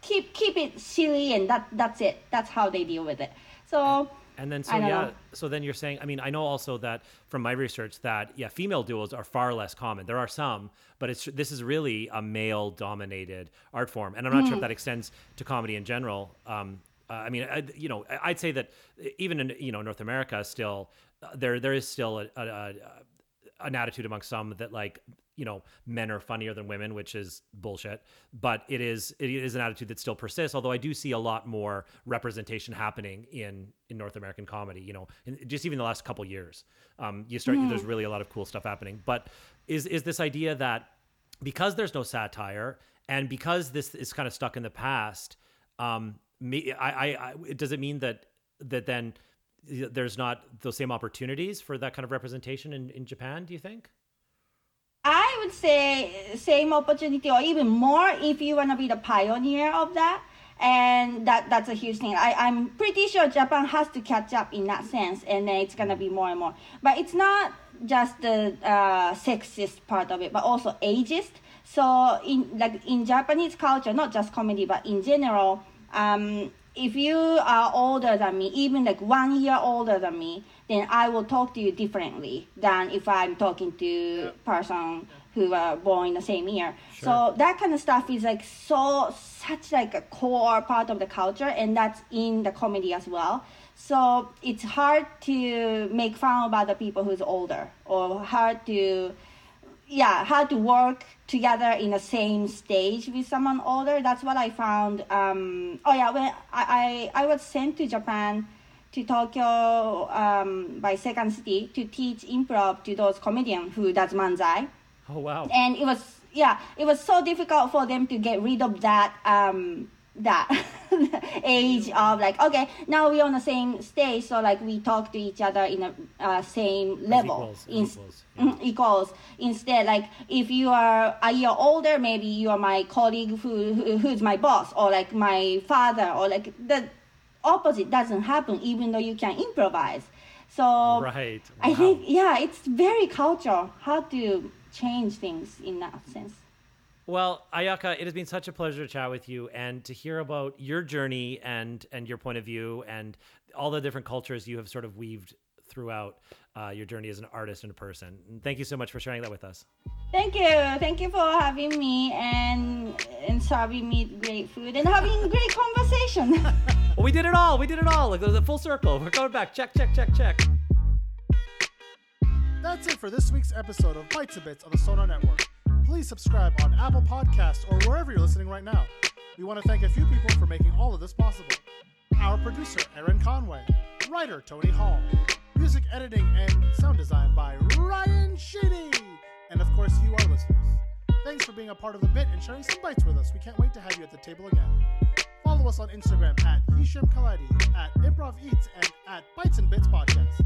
C: keep keep it silly and that that's it. That's how they deal with it. So
A: And then so yeah,
C: know.
A: so then you're saying I mean I know also that from my research that yeah female duos are far less common. There are some, but it's this is really a male dominated art form, and I'm not sure if
C: Mm.
A: that extends to comedy in general. Um, uh, I mean, I, you know, I'd say that even in you know North America, still uh, there there is still a, a, a, an attitude among some that like you know men are funnier than women which is bullshit but it is it is an attitude that still persists although i do see a lot more representation happening in in north american comedy you know in, just even the last couple years um you start
G: Mhm.
A: there's really a lot of cool stuff happening but is is this idea that because there's no satire and because this is kind of stuck in the past um me i i, I does it mean that that then there's not those same opportunities for that kind of representation in, in Japan, do you think?
C: I would say same opportunity or even more if you want to be the pioneer of that. And that that's a huge thing. I, I'm pretty sure Japan has to catch up in that sense, and then it's gonna be more and more. But it's not just the uh, sexist part of it, but also ageist. So in like in Japanese culture, not just comedy, but in general, um, if you are older than me, even like one year older than me, then I will talk to you differently than if I'm talking to person who were born in the same year. So that kind of stuff is like so such like a core part of the culture, and that's in the comedy as well. So it's hard to make fun of other people who's older, or hard to yeah how to work together in the same stage with someone older that's what i found um, oh yeah when I, I i was sent to japan to tokyo um, by second city to teach improv to those comedians who does manzai
A: Oh wow.
C: and it was yeah it was so difficult for them to get rid of that um that age of like okay now we're on the same stage so like we talk to each other in a uh, same level.
A: equals,
C: In-
A: equals,
C: Mm, equals. Instead like if you are a year older maybe you are my colleague who, who who's my boss or like my father or like the opposite doesn't happen even though you can improvise. So
A: Right.
C: i think yeah it's very cultural how to change things in that sense
A: Well, Ayaka, it has been such a pleasure to chat with you and to hear about your journey and and your point of view and all the different cultures you have sort of weaved throughout uh, your journey as an artist and a person. And thank you so much for sharing that with us.
C: Thank you. Thank you for having me and and serving me great food and having great conversation.
A: Well, we did it all. We did it all. Like there's a full circle. We're going back. Check, check, check, check.
B: That's it for this week's episode of Bites and Bits on the Sonar Network. Please subscribe on Apple Podcasts or wherever you're listening right now. We want to thank a few people for making all of this possible. Our producer, Aaron Conway. Writer, Tony Hall. Music editing and sound design by Ryan Sheedy. And of course, you, our listeners. Thanks for being a part of the bit and sharing some bites with us. We can't wait to have you at the table again. Follow us on Instagram at Hisham Kelati, at Improv Eats, and at Bites and Bits Podcast.